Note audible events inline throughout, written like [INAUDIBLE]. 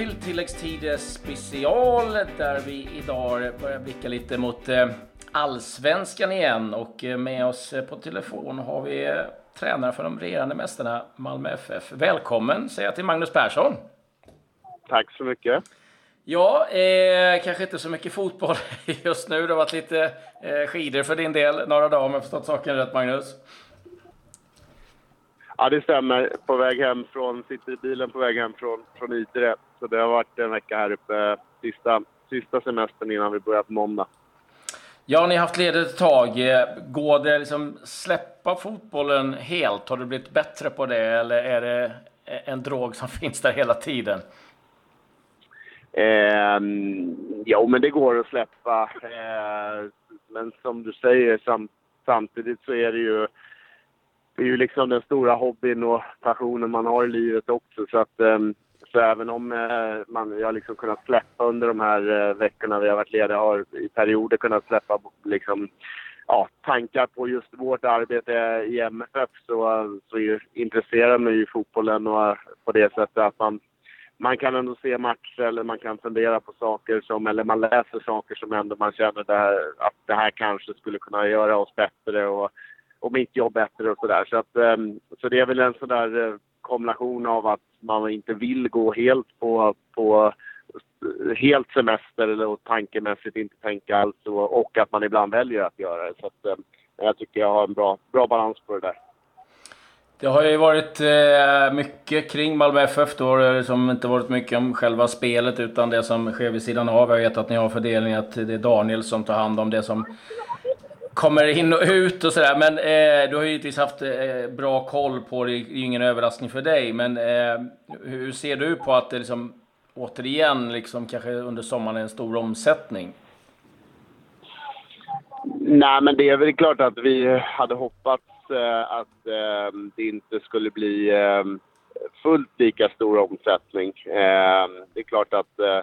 till tilläggstid special där vi idag börjar blicka lite mot eh, allsvenskan igen och eh, med oss eh, på telefon har vi tränare för de regerande mästarna Malmö FF. Välkommen säger jag till Magnus Persson. Tack så mycket. Ja, eh, kanske inte så mycket fotboll [LAUGHS] just nu. Det har varit lite eh, skidor för din del några dagar om jag förstått saken rätt Magnus. Ja, det stämmer. På väg hem från, sitter i bilen på väg hem från, från Idre. Så det har varit en vecka här uppe. Sista, sista semestern innan vi börjar på måndag. Ja, ni har haft ledigt ett tag. Går det liksom släppa fotbollen helt? Har du blivit bättre på det eller är det en drog som [LAUGHS] finns där hela tiden? Eh, jo, men det går att släppa. Eh, men som du säger, sam samtidigt så är det ju det är ju liksom den stora hobbyn och passionen man har i livet också. Så, att, ehm, så även om eh, man, jag har liksom kunnat släppa under de här eh, veckorna vi har varit lediga, har i perioder kunnat släppa liksom, ja, tankar på just vårt arbete i MFF så, så intresserar mig ju fotbollen och på det sättet att man, man kan ändå se matcher eller man kan fundera på saker som, eller man läser saker som ändå man känner det här, att det här kanske skulle kunna göra oss bättre och och mitt jobb bättre och sådär. Så, att, ehm, så det är väl en sån där eh, kombination av att man inte vill gå helt på, på eh, helt semester eller tankemässigt inte tänka alls och, och att man ibland väljer att göra det. Så att, ehm, jag tycker jag har en bra, bra balans på det där. Det har ju varit eh, mycket kring Malmö FF. Då har det liksom inte varit mycket om själva spelet utan det som sker vid sidan av. Jag vet att ni har fördelning att det är Daniel som tar hand om det som kommer in och ut och sådär. Men eh, du har ju givetvis haft eh, bra koll på det. Det är ju ingen överraskning för dig. Men eh, hur ser du på att det liksom återigen, liksom kanske under sommaren, är en stor omsättning? Nej, men det är väl klart att vi hade hoppats eh, att eh, det inte skulle bli eh, fullt lika stor omsättning. Eh, det är klart att eh,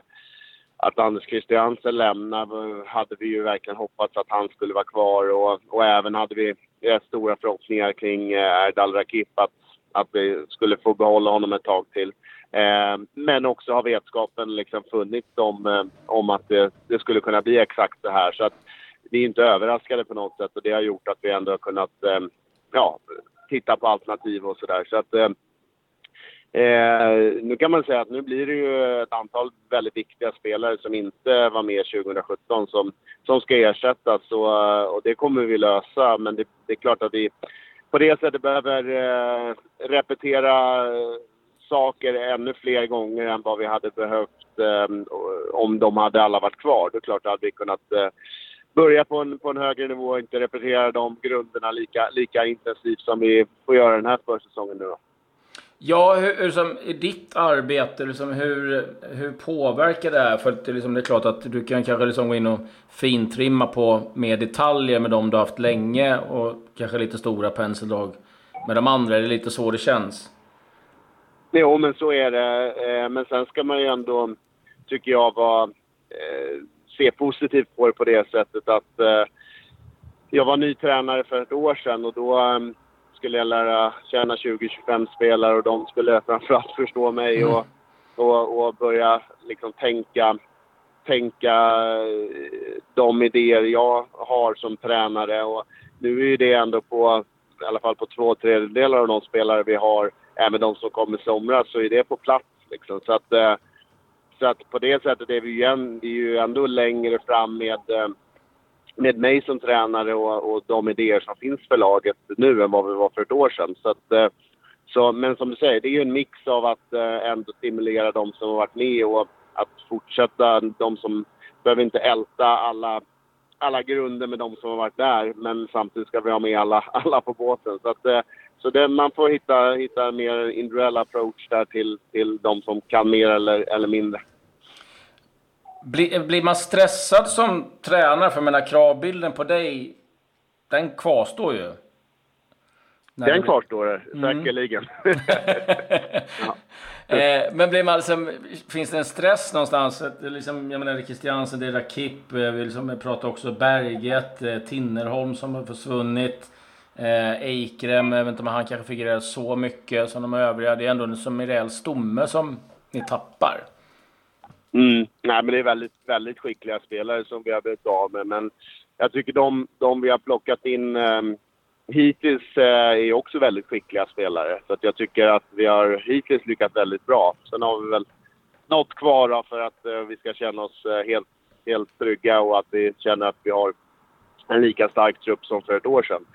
att Anders Christiansen lämnar hade vi ju verkligen hoppats att han skulle vara kvar och, och även hade vi stora förhoppningar kring eh, Erdal Rakip att, att vi skulle få behålla honom ett tag till. Eh, men också har vetskapen liksom funnits om, eh, om att det, det, skulle kunna bli exakt så här. Så att vi är inte överraskade på något sätt och det har gjort att vi ändå har kunnat eh, ja, titta på alternativ och sådär. Så att eh, Eh, nu kan man säga att nu blir det ju ett antal väldigt viktiga spelare som inte var med 2017 som, som ska ersättas och, eh, och det kommer vi lösa. Men det, det, är klart att vi på det sättet behöver eh, repetera eh, saker ännu fler gånger än vad vi hade behövt eh, om de hade alla varit kvar. Det är klart att vi kunnat eh, börja på en, på en högre nivå och inte repetera de grunderna lika, lika intensivt som vi får göra den här försäsongen nu då. Ja, hur, hur som, i ditt arbete, liksom, hur, hur påverkar det här? För att det, liksom, det är klart att du kan kanske liksom gå in och fintrimma på mer detaljer med de du har haft länge och kanske lite stora penseldrag med de andra. Är det lite så det känns? Jo, men så är det. Eh, men sen ska man ju ändå, tycker jag, vara, eh, se positivt på det på det sättet att eh, jag var ny tränare för ett år sedan och då skulle jag lära känna 20-25 spelare och de skulle framförallt förstå mig mm. och, och, och, börja liksom tänka, tänka eh, de idéer jag har som tränare. Och nu är ju det ändå på, i alla fall på två tredjedelar av de spelare vi har, även de som kommer i somras, så är det på plats. Liksom. Så, att, eh, så att på det sättet är vi ju, en, vi är ju ändå längre fram med eh, med mig som tränare och, och de idéer som finns för laget nu än vad vi var för ett år sedan. Så att, eh, så, men som du säger, det är ju en mix av att eh, ändå stimulera de som har varit med och att fortsätta de som behöver inte älta alla, alla grunder med de som har varit där. Men samtidigt ska vi ha med alla, [LAUGHS] alla på båten. Så, att, eh, så det, man får hitta, hitta en mer individuell approach där till, till de som kan mer eller, eller mindre. Blir, blir man stressad som tränare? För jag menar, kravbilden på dig, den kvarstår ju. När den kvarstår, mm. säkerligen. [LAUGHS] ja. eh, men blir man liksom, finns det en stress någonstans? Liksom, jag menar, Christiansen, det är Rakip, eh, vi liksom pratar också Berget, eh, Tinnerholm som har försvunnit. Eh, Eikrem, jag vet inte om han kanske figurerar så mycket som de övriga. Det är ändå som en rejäl stomme som ni tappar. Mm. Nej, men det är väldigt, väldigt skickliga spelare som vi har blivit av med. Men jag tycker de, de vi har plockat in um, hittills uh, är också väldigt skickliga spelare. Så att jag tycker att vi har hittills lyckats väldigt bra. Sen har vi väl något kvar då, för att uh, vi ska känna oss uh, helt, helt trygga och att vi känner att vi har en lika stark trupp som för ett år sedan.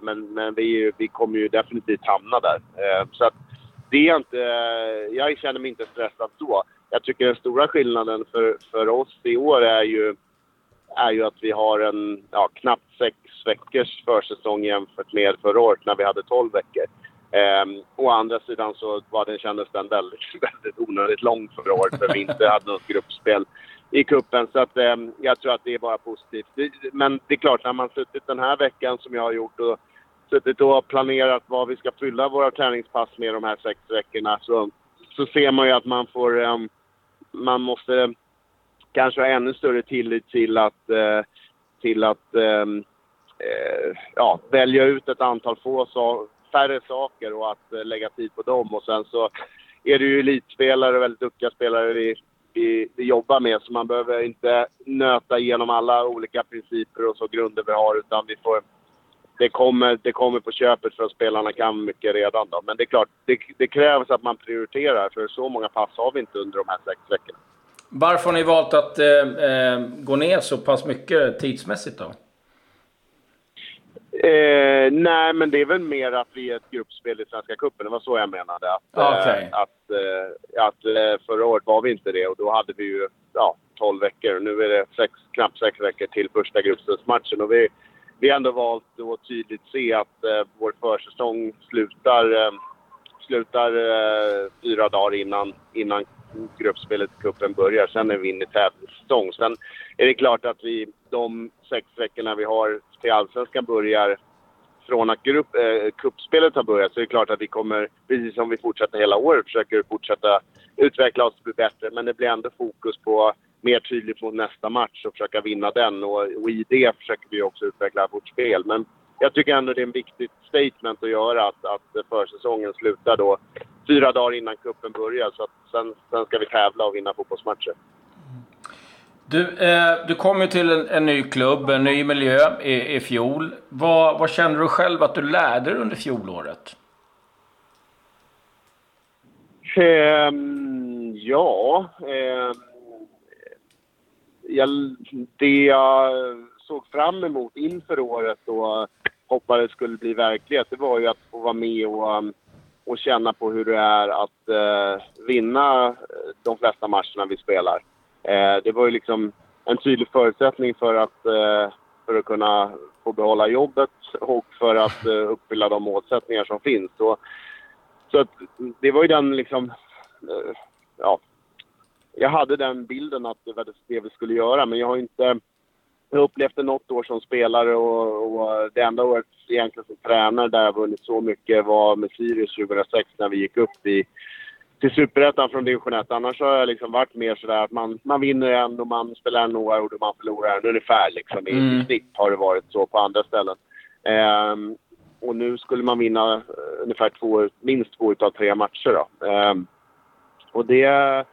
men men vi, vi kommer ju definitivt hamna där. så att det är inte... jag känner mig inte stressad så jag tycker den stora skillnaden för, för oss i år är ju, är ju att vi har en ja, knappt sex veckors försäsong jämfört med förra året när vi hade 12 veckor. Um, å andra sidan så var den, kändes den väldigt, [LAUGHS] väldigt onödigt lång förra året för vi inte hade något gruppspel i kuppen Så att, um, jag tror att det är bara positivt. Det, men det är klart, när man suttit den här veckan som jag har gjort och suttit och planerat vad vi ska fylla våra träningspass med de här sex veckorna så, så ser man ju att man får um, man måste kanske ha ännu större tillit till att, eh, till att ehm, eh, ja, välja ut ett antal få so färre saker och att eh, lägga tid på dem. Och sen så är det ju elitspelare, väldigt duktiga spelare vi, vi, vi, jobbar med så man behöver inte nöta igenom alla olika principer och så grunder vi har utan vi får det kommer, det kommer på köpet för att spelarna kan mycket redan. Då. Men det är klart, det, det, krävs att man prioriterar för så många pass har vi inte under de här sex veckorna. Varför har ni valt att eh, eh, gå ner så pass mycket tidsmässigt då? Eh, nej, men det är väl mer att vi är ett gruppspel i Svenska cupen. Det var så jag menade. Att, okay. eh, att, eh, att eh, förra året var vi inte det och då hade vi ju ja, 12 veckor. Nu är det sex, knappt sex veckor till första gruppspelsmatchen. Och vi, vi har ändå valt att tydligt se att eh, vår försäsong slutar, eh, slutar eh, fyra dagar innan, innan gruppspelet i cupen börjar. Sen är vi inne i tävlingssäsong. Sen är det klart att vi de sex veckorna vi har till Allsvenskan börjar från att grupp, eh, kuppspelet har börjat så är det klart att vi kommer, precis som vi fortsätter hela året, försöker fortsätta utveckla oss och bli bättre. Men det blir ändå fokus på mer tydligt mot nästa match och försöka vinna den. Och, och i det försöker vi också utveckla vårt spel. Men jag tycker ändå det är en viktigt statement att göra att, att försäsongen slutar då fyra dagar innan kuppen börjar. Så att sen, sen ska vi tävla och vinna fotbollsmatcher. Du, eh, du kom ju till en, en, ny klubb, en ny miljö i, i fjol. Vad, vad känner du själv att du lärde dig under fjolåret? Um, ja, um, jag, det jag såg fram emot inför året och hoppades skulle bli verklighet, det var ju att få vara med och, och känna på hur det är att eh, vinna de flesta matcherna vi spelar. Eh, det var ju liksom en tydlig förutsättning för att, eh, för att kunna få behålla jobbet och för att eh, uppfylla de målsättningar som finns. Så, så att, det var ju den liksom, eh, ja, jag hade den bilden att det var det vi skulle göra, men jag har inte jag upplevt något år som spelare och, och, det enda året egentligen som tränare där jag vunnit så mycket var med Sirius 2006 när vi gick upp i, till Superettan från division 1. Annars har jag liksom varit mer sådär att man, man vinner en och man spelar en oavgjord och man förlorar en ungefär. Liksom. I, mm. I snitt har det varit så på andra ställen. Um, och nu skulle man vinna uh, ungefär två, minst två utav tre matcher. Då. Um, och det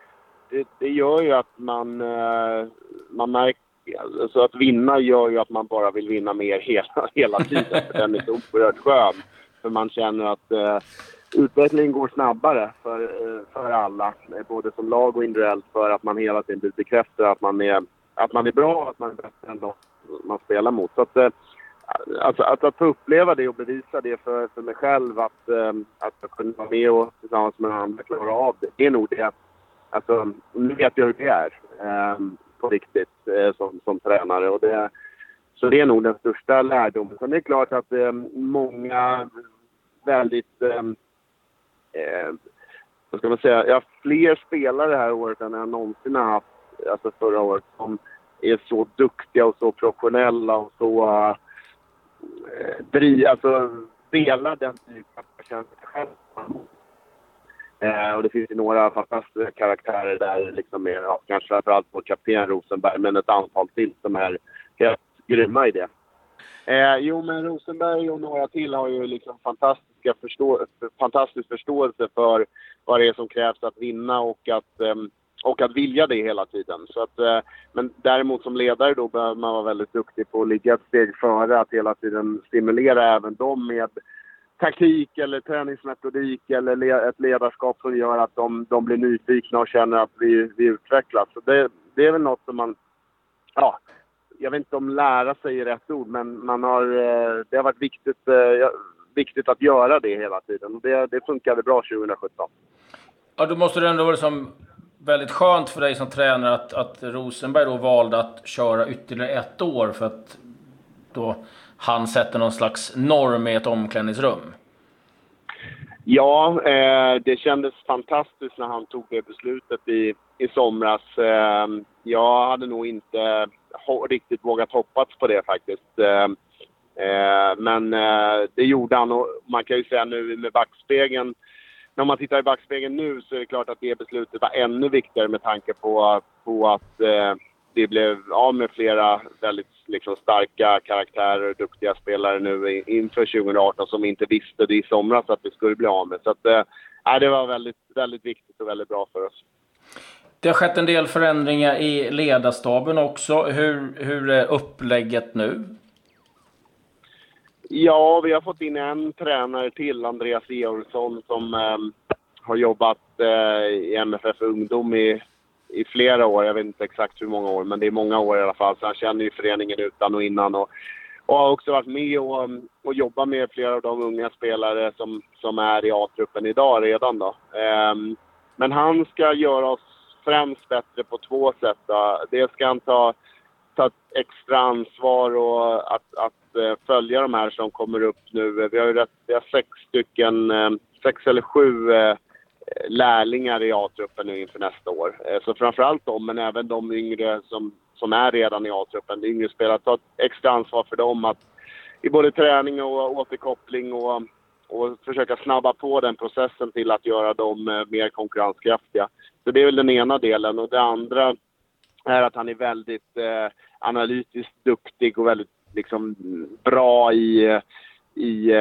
det, det gör ju att man, eh, man märker alltså att vinna gör ju att man bara vill vinna mer hela, [LAUGHS] hela tiden. För den är så oerhört skön. För man känner att eh, utvecklingen går snabbare för, eh, för alla. Både som lag och individuellt för att man hela tiden bekräftar att man är, att man är bra och att man är bättre än de man spelar mot. Så att, eh, alltså, att, att få uppleva det och bevisa det för, för mig själv att, eh, att jag kunde vara med och tillsammans med andra klara av det. Det är nog det Alltså, nu vet jag hur det är eh, på riktigt eh, som, som tränare. Och det, så det är nog den största lärdomen. Sen är det klart att eh, många väldigt... Ehm, eh, vad ska man säga? Jag har fler spelare det här året än jag någonsin har haft, alltså förra året, som är så duktiga och så professionella och så... Eh, dri, alltså, delar den typen av känsla själv Eh, och det finns ju några fantastiska karaktärer där, liksom med, ja, kanske framförallt vår kapten Rosenberg, men ett antal till som är helt grymma i det. Eh, jo, men Rosenberg och några till har ju liksom fantastiska förstå fantastisk förståelse för vad det är som krävs att vinna och att, eh, och att vilja det hela tiden. Så att, eh, men däremot som ledare då behöver man vara väldigt duktig på att ligga ett steg före, att hela tiden stimulera även dem med taktik eller träningsmetodik eller ett ledarskap som gör att de, de blir nyfikna och känner att vi, vi utvecklas. Så det, det är väl något som man... Ja, jag vet inte om lära sig är rätt ord, men man har, eh, det har varit viktigt, eh, viktigt att göra det hela tiden. Och det, det funkade bra 2017. Ja, då måste det ändå vara som väldigt skönt för dig som tränare att, att Rosenberg då valde att köra ytterligare ett år för att då han sätter någon slags norm i ett omklädningsrum. Ja, eh, det kändes fantastiskt när han tog det beslutet i, i somras. Eh, jag hade nog inte ho riktigt vågat hoppas på det faktiskt. Eh, eh men eh, det gjorde han och man kan ju säga nu med backspegeln när man tittar i backspegeln nu så är det klart att det beslutet var ännu viktigare med tanke på, på att eh, det blev av med flera väldigt liksom, starka karaktärer och duktiga spelare nu inför 2018 som vi inte visste det i somras att vi skulle bli av med. Så att, eh, det var väldigt, väldigt viktigt och väldigt bra för oss. Det har skett en del förändringar i ledarstaben också. Hur, hur är upplägget nu? Ja, vi har fått in en tränare till, Andreas Georgsson, som eh, har jobbat eh, i MFF Ungdom i, i flera år. Jag vet inte exakt hur många år, men det är många år i alla fall. Så han känner ju föreningen utan och innan. Och, och har också varit med och, och jobbat med flera av de unga spelare som, som är i A-truppen idag redan. Då. Um, men han ska göra oss främst bättre på två sätt. Då. Dels ska han ta, ta extra ansvar och att, att eh, följa de här som kommer upp nu. Vi har ju rätt, vi har sex stycken, eh, sex eller sju eh, lärlingar i A-truppen nu inför nästa år. Eh, så framförallt de, men även de yngre som, som är redan i A-truppen, yngre spelare, ta ett extra ansvar för dem att i både träning och återkoppling och, och försöka snabba på den processen till att göra dem eh, mer konkurrenskraftiga. Så det är väl den ena delen. Och det andra är att han är väldigt eh, analytiskt duktig och väldigt liksom bra i, eh, i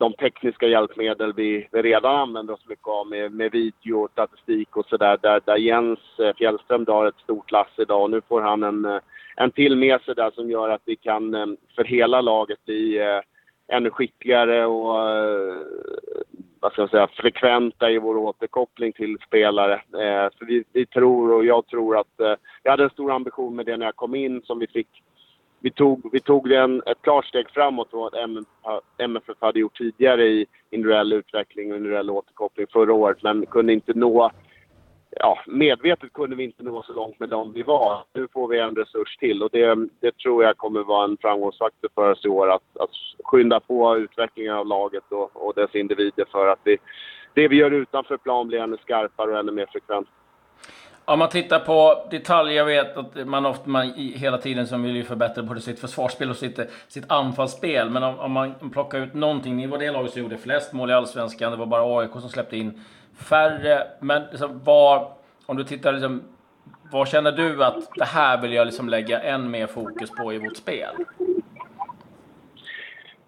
de tekniska hjälpmedel vi, vi redan använder oss mycket av med, med video, statistik och sådär. Där, där Jens eh, Fjällström drar ett stort lass idag och nu får han en, eh, en till med sig där som gör att vi kan eh, för hela laget bli ännu skickligare och vad ska jag säga, frekventa i vår återkoppling till spelare. för vi, vi tror och jag tror att jag hade en stor ambition med det när jag kom in som vi fick vi tog, vi tog en, ett klart steg framåt från vad MFF hade gjort tidigare i individuell utveckling och individuell återkoppling förra året, men kunde inte nå ja, medvetet kunde vi inte nå så långt med dem vi var. Nu får vi en resurs till och det, det tror jag kommer vara en framgångsfaktor för oss i år att, att skynda på utvecklingen av laget och, och dess individer för att vi, det vi gör utanför plan blir ännu skarpare och ännu mer frekvent. Om man tittar på detaljer, jag vet att man ofta man hela tiden som vill förbättra både sitt försvarsspel och sitt, sitt anfallsspel. Men om, om, man plockar ut någonting, ni var det laget som gjorde flest mål i Allsvenskan, det var bara AIK som släppte in färre. Men liksom, var, om du tittar, liksom, vad känner du att det här vill jag liksom lägga än mer fokus på i vårt spel?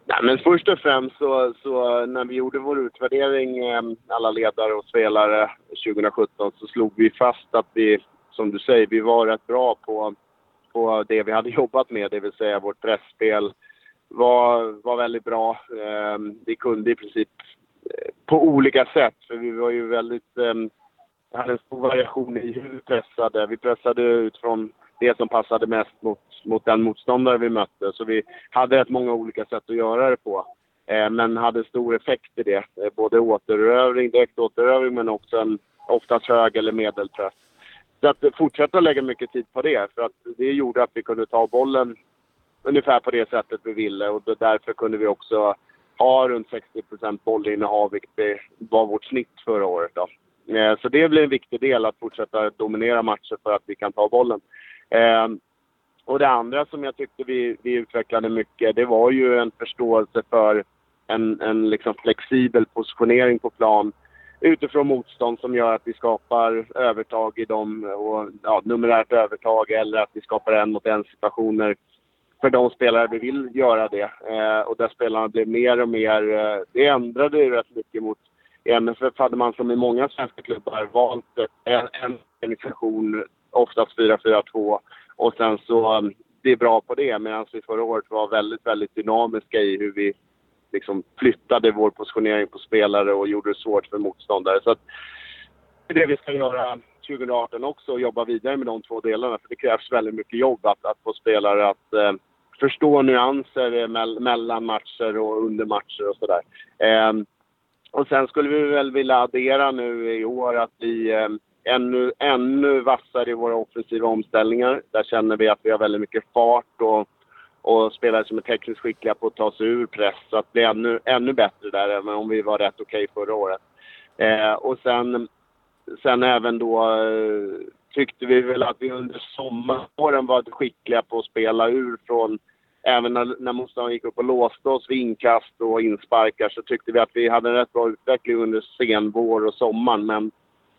Nej, men först och främst så, så, när vi gjorde vår utvärdering, ehm, alla ledare och spelare 2017, så slog vi fast att vi, som du säger, vi var rätt bra på, på det vi hade [LAUGHS] jobbat med, det vill säga vårt pressspel var, var väldigt bra. Ehm, vi kunde i princip eh, på olika sätt, för vi var ju väldigt, ehm, hade en stor variation i hur vi pressade. Vi pressade utifrån det som passade mest mot mot den motståndare vi mötte. Så vi hade rätt många olika sätt att göra det på. Eh, men hade stor effekt i det. Eh, både återövring, direkt återövring men också en oftast hög eller medelpress. Så att eh, fortsätta lägga mycket tid på det. För att det gjorde att vi kunde ta bollen ungefär på det sättet vi ville. Och därför kunde vi också ha runt 60 bollinnehav, vilket var vårt snitt förra året. Då. Eh, så det blir en viktig del, att fortsätta dominera matcher för att vi kan ta bollen. Ehm, och det andra som jag tyckte vi, vi utvecklade mycket, det var ju en förståelse för en, en liksom flexibel positionering på plan utifrån motstånd som gör att vi skapar övertag i dem, och, ja, numerärt övertag eller att vi skapar en mot en situationer för de spelare vi vill göra det. Eh, och där spelarna blev mer och mer... Eh, det ändrade ju rätt mycket mot i MFF hade man som i många svenska klubbar valt en, en organisation, oftast 4-4-2 och sen så um, det är bra på det medan vi förra året var väldigt, väldigt dynamiska i hur vi liksom flyttade vår positionering på spelare och gjorde det svårt för motståndare. Så att, det är det vi ska göra 2018 också och jobba vidare med de två delarna. För det krävs väldigt mycket jobb att, att få spelare att eh, förstå nyanser eh, mell mellan matcher och under matcher och sådär. Eh, och sen skulle vi väl vilja addera nu i år att vi eh, ännu, ännu vassare i våra offensiva omställningar. Där känner vi att vi har väldigt mycket fart och, och spelare som är tekniskt skickliga på att ta sig ur press. Så att bli ännu, ännu bättre där, även om vi var rätt okej okay förra året. Eh, och sen, sen även då eh, tyckte vi väl att vi under sommaren var skickliga på att spela ur från Även när, när motståndaren gick upp och låste oss vid inkast och insparkar så tyckte vi att vi hade en rätt bra utveckling under senvår och sommaren. Men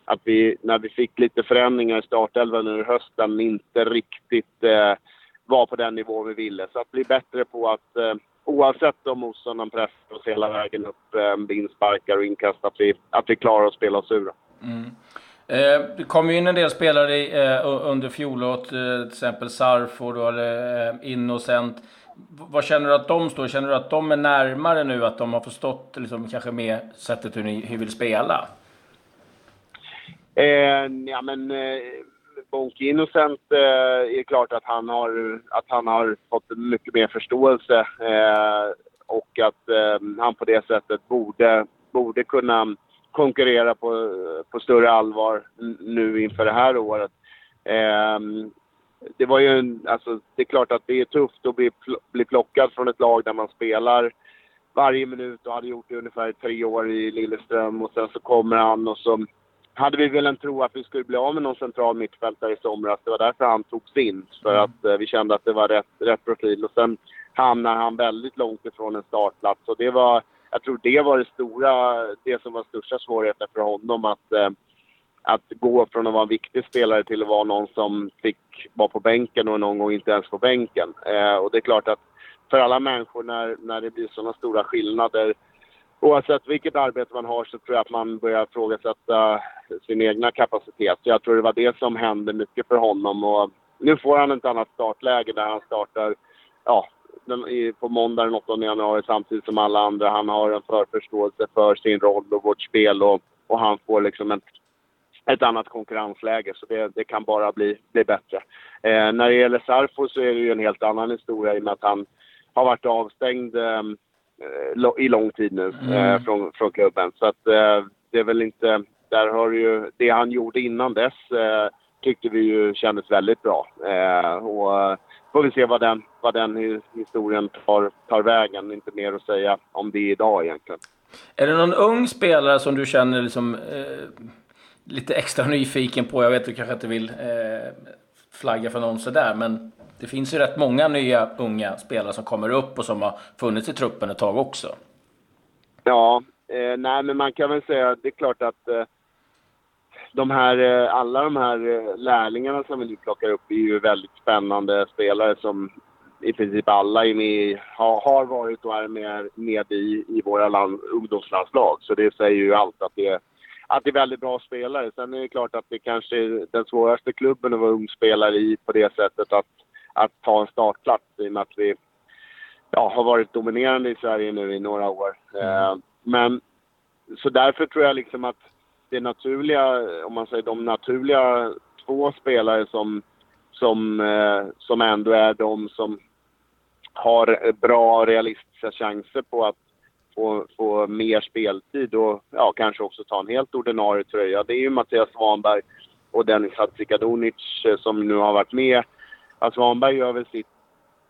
att vi, när vi fick lite förändringar i startelvan under hösten, inte riktigt eh, var på den nivå vi ville. Så att bli bättre på att, eh, oavsett om motståndaren pressar oss hela vägen upp eh, med insparkar och inkast, att vi, att vi klarar att spela oss ur. Mm. Eh, det kom ju in en del spelare eh, under fjolåret, eh, till exempel Sarfo, och eh, Innocent. Vad känner du att de står? Känner du att de är närmare nu, att de har förstått liksom, kanske mer sättet hur ni vill spela? Eh, ja, men eh, Bonke Innocent eh, är klart att han, har, att han har fått mycket mer förståelse eh, och att eh, han på det sättet borde, borde kunna konkurrera på, på större allvar nu inför det här året. Eh, det var ju en, alltså, det är klart att det är tufft att bli, bli plockad från ett lag där man spelar varje minut och hade gjort det ungefär tre år i Lilleström och sen så kommer han och så hade vi väl en tro att vi skulle bli av med någon central mittfältare i somras. Det var därför han togs in. För mm. att eh, vi kände att det var rätt, rätt profil. Och sen hamnar han väldigt långt ifrån en startplats. Och det var, jag tror det var det stora, det som var största svårigheten för honom. Att, eh, att gå från att vara en viktig spelare till att vara någon som fick vara på bänken och någon gång inte ens på bänken. Eh, och det är klart att för alla människor när, när det blir sådana stora skillnader oavsett vilket arbete man har så tror jag att man börjar ifrågasätta eh, sin egna kapacitet. Jag tror det var det som hände mycket för honom. Och nu får han ett annat startläge där han startar ja, på måndag den 8 januari samtidigt som alla andra. Han har en förförståelse för sin roll och vårt spel och, och han får liksom ett, ett annat konkurrensläge. Så det, det kan bara bli, bli bättre. Eh, när det gäller Sarfo så är det ju en helt annan historia i och med att han har varit avstängd eh, i lång tid nu mm. eh, från, från klubben. Så att eh, det är väl inte... Där har ju... Det han gjorde innan dess eh, tyckte vi ju kändes väldigt bra. Eh, och får vi se vad den, vad den historien tar, tar vägen. Inte mer att säga om det idag egentligen. Är det någon ung spelare som du känner liksom, eh, lite extra nyfiken på? Jag vet att du kanske inte vill eh, flagga för någon sådär, men det finns ju rätt många nya unga spelare som kommer upp och som har funnits i truppen ett tag också. Ja, eh, nej men man kan väl säga att det är klart att eh, de här, eh, alla de här eh, lärlingarna som vi nu plockar upp är ju väldigt spännande spelare som i princip alla är med, ha, har varit och är med, med i, i våra land, ungdomslandslag. Så det säger ju allt att det, att det är väldigt bra spelare. Sen är det klart att det kanske är den svåraste klubben att vara ung spelare i på det sättet att att ta en startplats i och med att vi ja, har varit dominerande i Sverige nu i några år. Mm. Eh, men så därför tror jag liksom att det naturliga, om man säger de naturliga två spelare som, som, eh, som ändå är de som har bra realistiska chanser på att få, få mer speltid och ja, kanske också ta en helt ordinarie tröja. Det är ju Mattias Svanberg och Dennis Hadzikadunic eh, som nu har varit med Alltså Svanberg gör väl sitt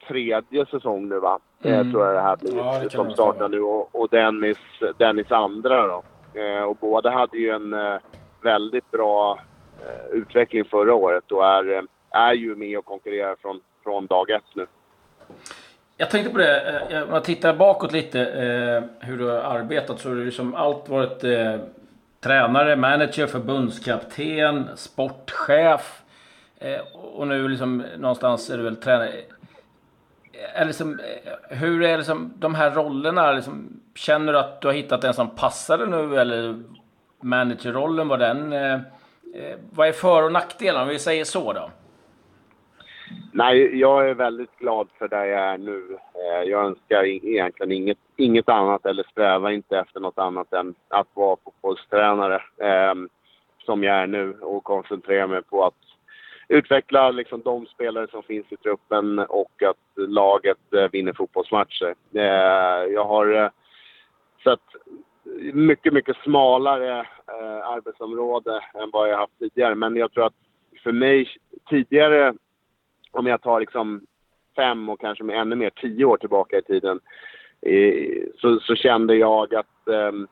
tredje säsong nu va? Mm. tror jag det här blir. Ja, det som startar nu. Och, och Dennis, Dennis andra då. Eh, och båda hade ju en eh, väldigt bra eh, utveckling förra året och är, eh, är ju med och konkurrerar från, från dag ett nu. Jag tänkte på det, eh, om jag tittar bakåt lite eh, hur du har arbetat så har du liksom allt varit eh, tränare, manager, förbundskapten, sportchef. Eh, och nu liksom någonstans är du väl tränare. Eh, är liksom, eh, hur är liksom de här rollerna? Liksom, känner du att du har hittat en som passar dig nu, eller managerrollen, var den... Eh, eh, vad är för och nackdelar, om vi säger så då? Nej, jag är väldigt glad för där jag är nu. Eh, jag önskar egentligen inget, inget annat eller strävar inte efter något annat än att vara fotbollstränare eh, som jag är nu och koncentrera mig på att utveckla liksom de spelare som finns i truppen och att laget eh, vinner fotbollsmatcher. Eh, jag har eh, sett mycket, mycket smalare arbetsområde än vad jag haft tidigare. Men jag tror att för mig tidigare om jag tar liksom fem och kanske ännu mer tio år tillbaka i tiden så, så kände jag att um,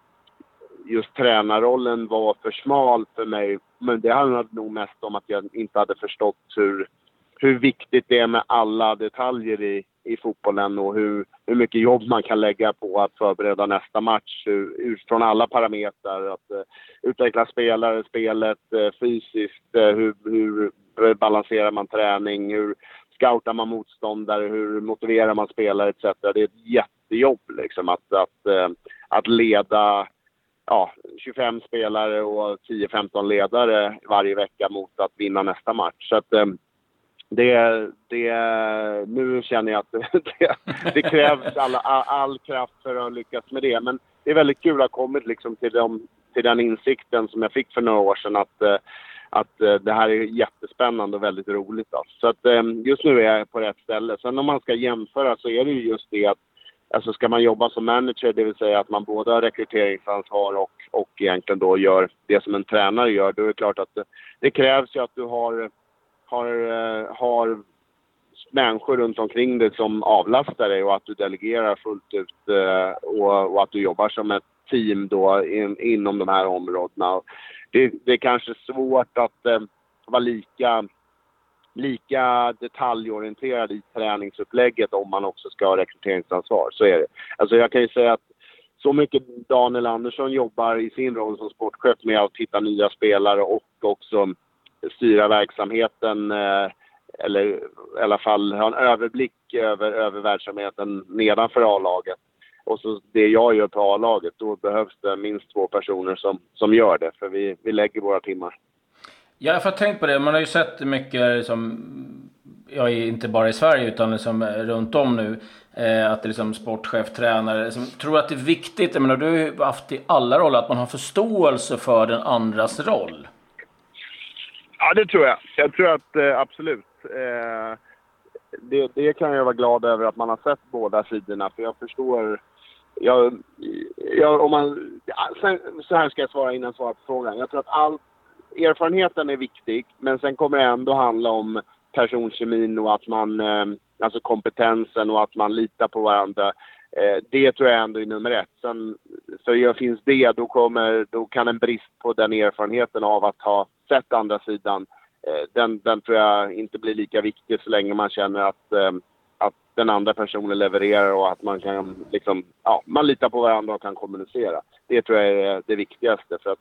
just tränarrollen var för smal för mig. Men det handlade nog mest om att jag inte hade förstått hur, hur viktigt det är med alla detaljer i, i fotbollen och hur, hur mycket jobb man kan lägga på att förbereda nästa match utifrån alla parametrar. Att uh, utveckla spelare, spelet uh, fysiskt, uh, hur, hur balanserar man träning? Hur scoutar man motståndare? Hur motiverar man spelare etc. Det är ett jättejobb liksom att, att, att leda ja, 25 spelare och 10-15 ledare varje vecka mot att vinna nästa match. Så att, eh, det, det, nu känner jag att [LAUGHS] det, det krävs all, all, kraft för att lyckas med det. Men det är väldigt kul att ha kommit liksom till, de, till den insikten som jag fick för några år sedan att eh, att eh, det här är jättespännande och väldigt roligt. Alltså. Så att, just nu är jag på rätt ställe. Sen om man ska jämföra så är det ju just det att alltså ska man jobba som manager, det vill säga att man både har rekryteringsansvar och, och egentligen då gör det som en tränare gör, då är det klart att det, det krävs ju att du har, har, eh, har människor runt omkring dig som avlastar dig och att du delegerar fullt ut eh, och, och att du jobbar som ett team då in, inom de här områdena. Det, det är kanske svårt att eh, vara lika, lika detaljorienterad i träningsupplägget om man också ska ha rekryteringsansvar. Så är det. Alltså jag kan ju säga att så mycket Daniel Andersson jobbar i sin roll som sportchef med att hitta nya spelare och också styra verksamheten eh, eller i alla fall ha en överblick över, över verksamheten nedanför A-laget och så det jag gör på A-laget, då behövs det minst två personer som, som gör det. För vi, vi lägger våra timmar. Ja, jag har tänkt på det. Man har ju sett mycket, liksom, ja, inte bara i Sverige utan liksom eh, runt om nu. Eh, att det är liksom sportchef, tränare. Liksom, tror att det är viktigt, jag menar, du har ju haft i alla roller, att man har förståelse för den andras roll. Ja, det tror jag. Jag tror att eh, absolut. Eh, det, det, kan jag vara glad över att man har sett båda sidorna. För jag förstår jag, jag, om man, sen, så här ska jag svara innan jag svarar på frågan. Jag tror att allt erfarenheten är viktig, men sen kommer det ändå handla om personkemin och att man, eh, alltså kompetensen och att man litar på varandra. Eh, det tror jag ändå är nummer ett. Sen, för finns det, då, kommer, då kan en brist på den erfarenheten av att ha sett andra sidan, eh, den, den tror jag inte blir lika viktig så länge man känner att eh, den andra personen levererar och att man kan liksom, ja, man litar på varandra och kan kommunicera. Det tror jag är det viktigaste. För att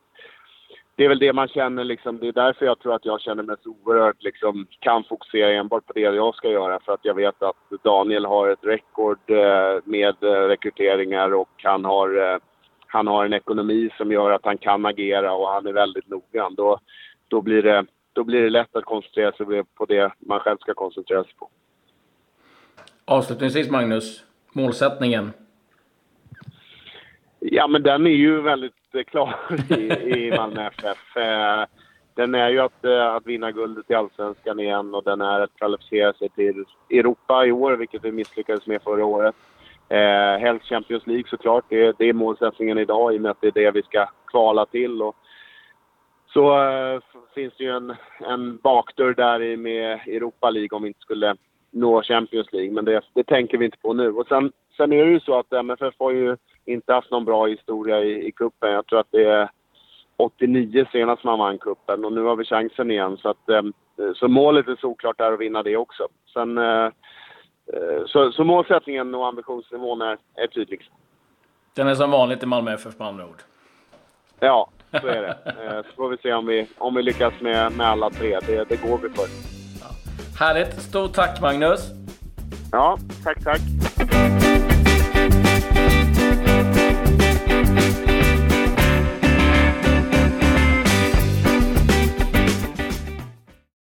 det är väl det man känner liksom, det är därför jag tror att jag känner mig så oerhört liksom, kan fokusera enbart på det jag ska göra. För att jag vet att Daniel har ett rekord eh, med eh, rekryteringar och han har, eh, han har en ekonomi som gör att han kan agera och han är väldigt noggrann. Då, då, blir det, då blir det lätt att koncentrera sig på det man själv ska koncentrera sig på. Avslutningsvis Magnus, målsättningen? Ja, men den är ju väldigt klar i, i Malmö FF. Eh, den är ju att, eh, att vinna guldet i Allsvenskan igen och den är att kvalificera sig till Europa i år, vilket vi misslyckades med förra året. Eh, helst Champions League såklart. Det, det är målsättningen idag i och med att det är det vi ska kvala till. Och så eh, finns det ju en, en bakdörr där med Europa League om vi inte skulle nå Champions League, men det, det, tänker vi inte på nu. Och sen, sen är det ju så att MFF har ju inte haft någon bra historia i, i kuppen. Jag tror att det är 89 senast man vann kuppen och nu har vi chansen igen. Så, att, eh, så målet är såklart är att vinna det också. Sen, eh, eh, så, så målsättningen och ambitionsnivån är, är tydlig. Den är som vanligt i Malmö FF med andra ord? Ja, så är det. Så får vi se om vi, om vi lyckas med, med alla tre. Det, det går vi för. Härligt. Stort tack Magnus. Ja, tack tack.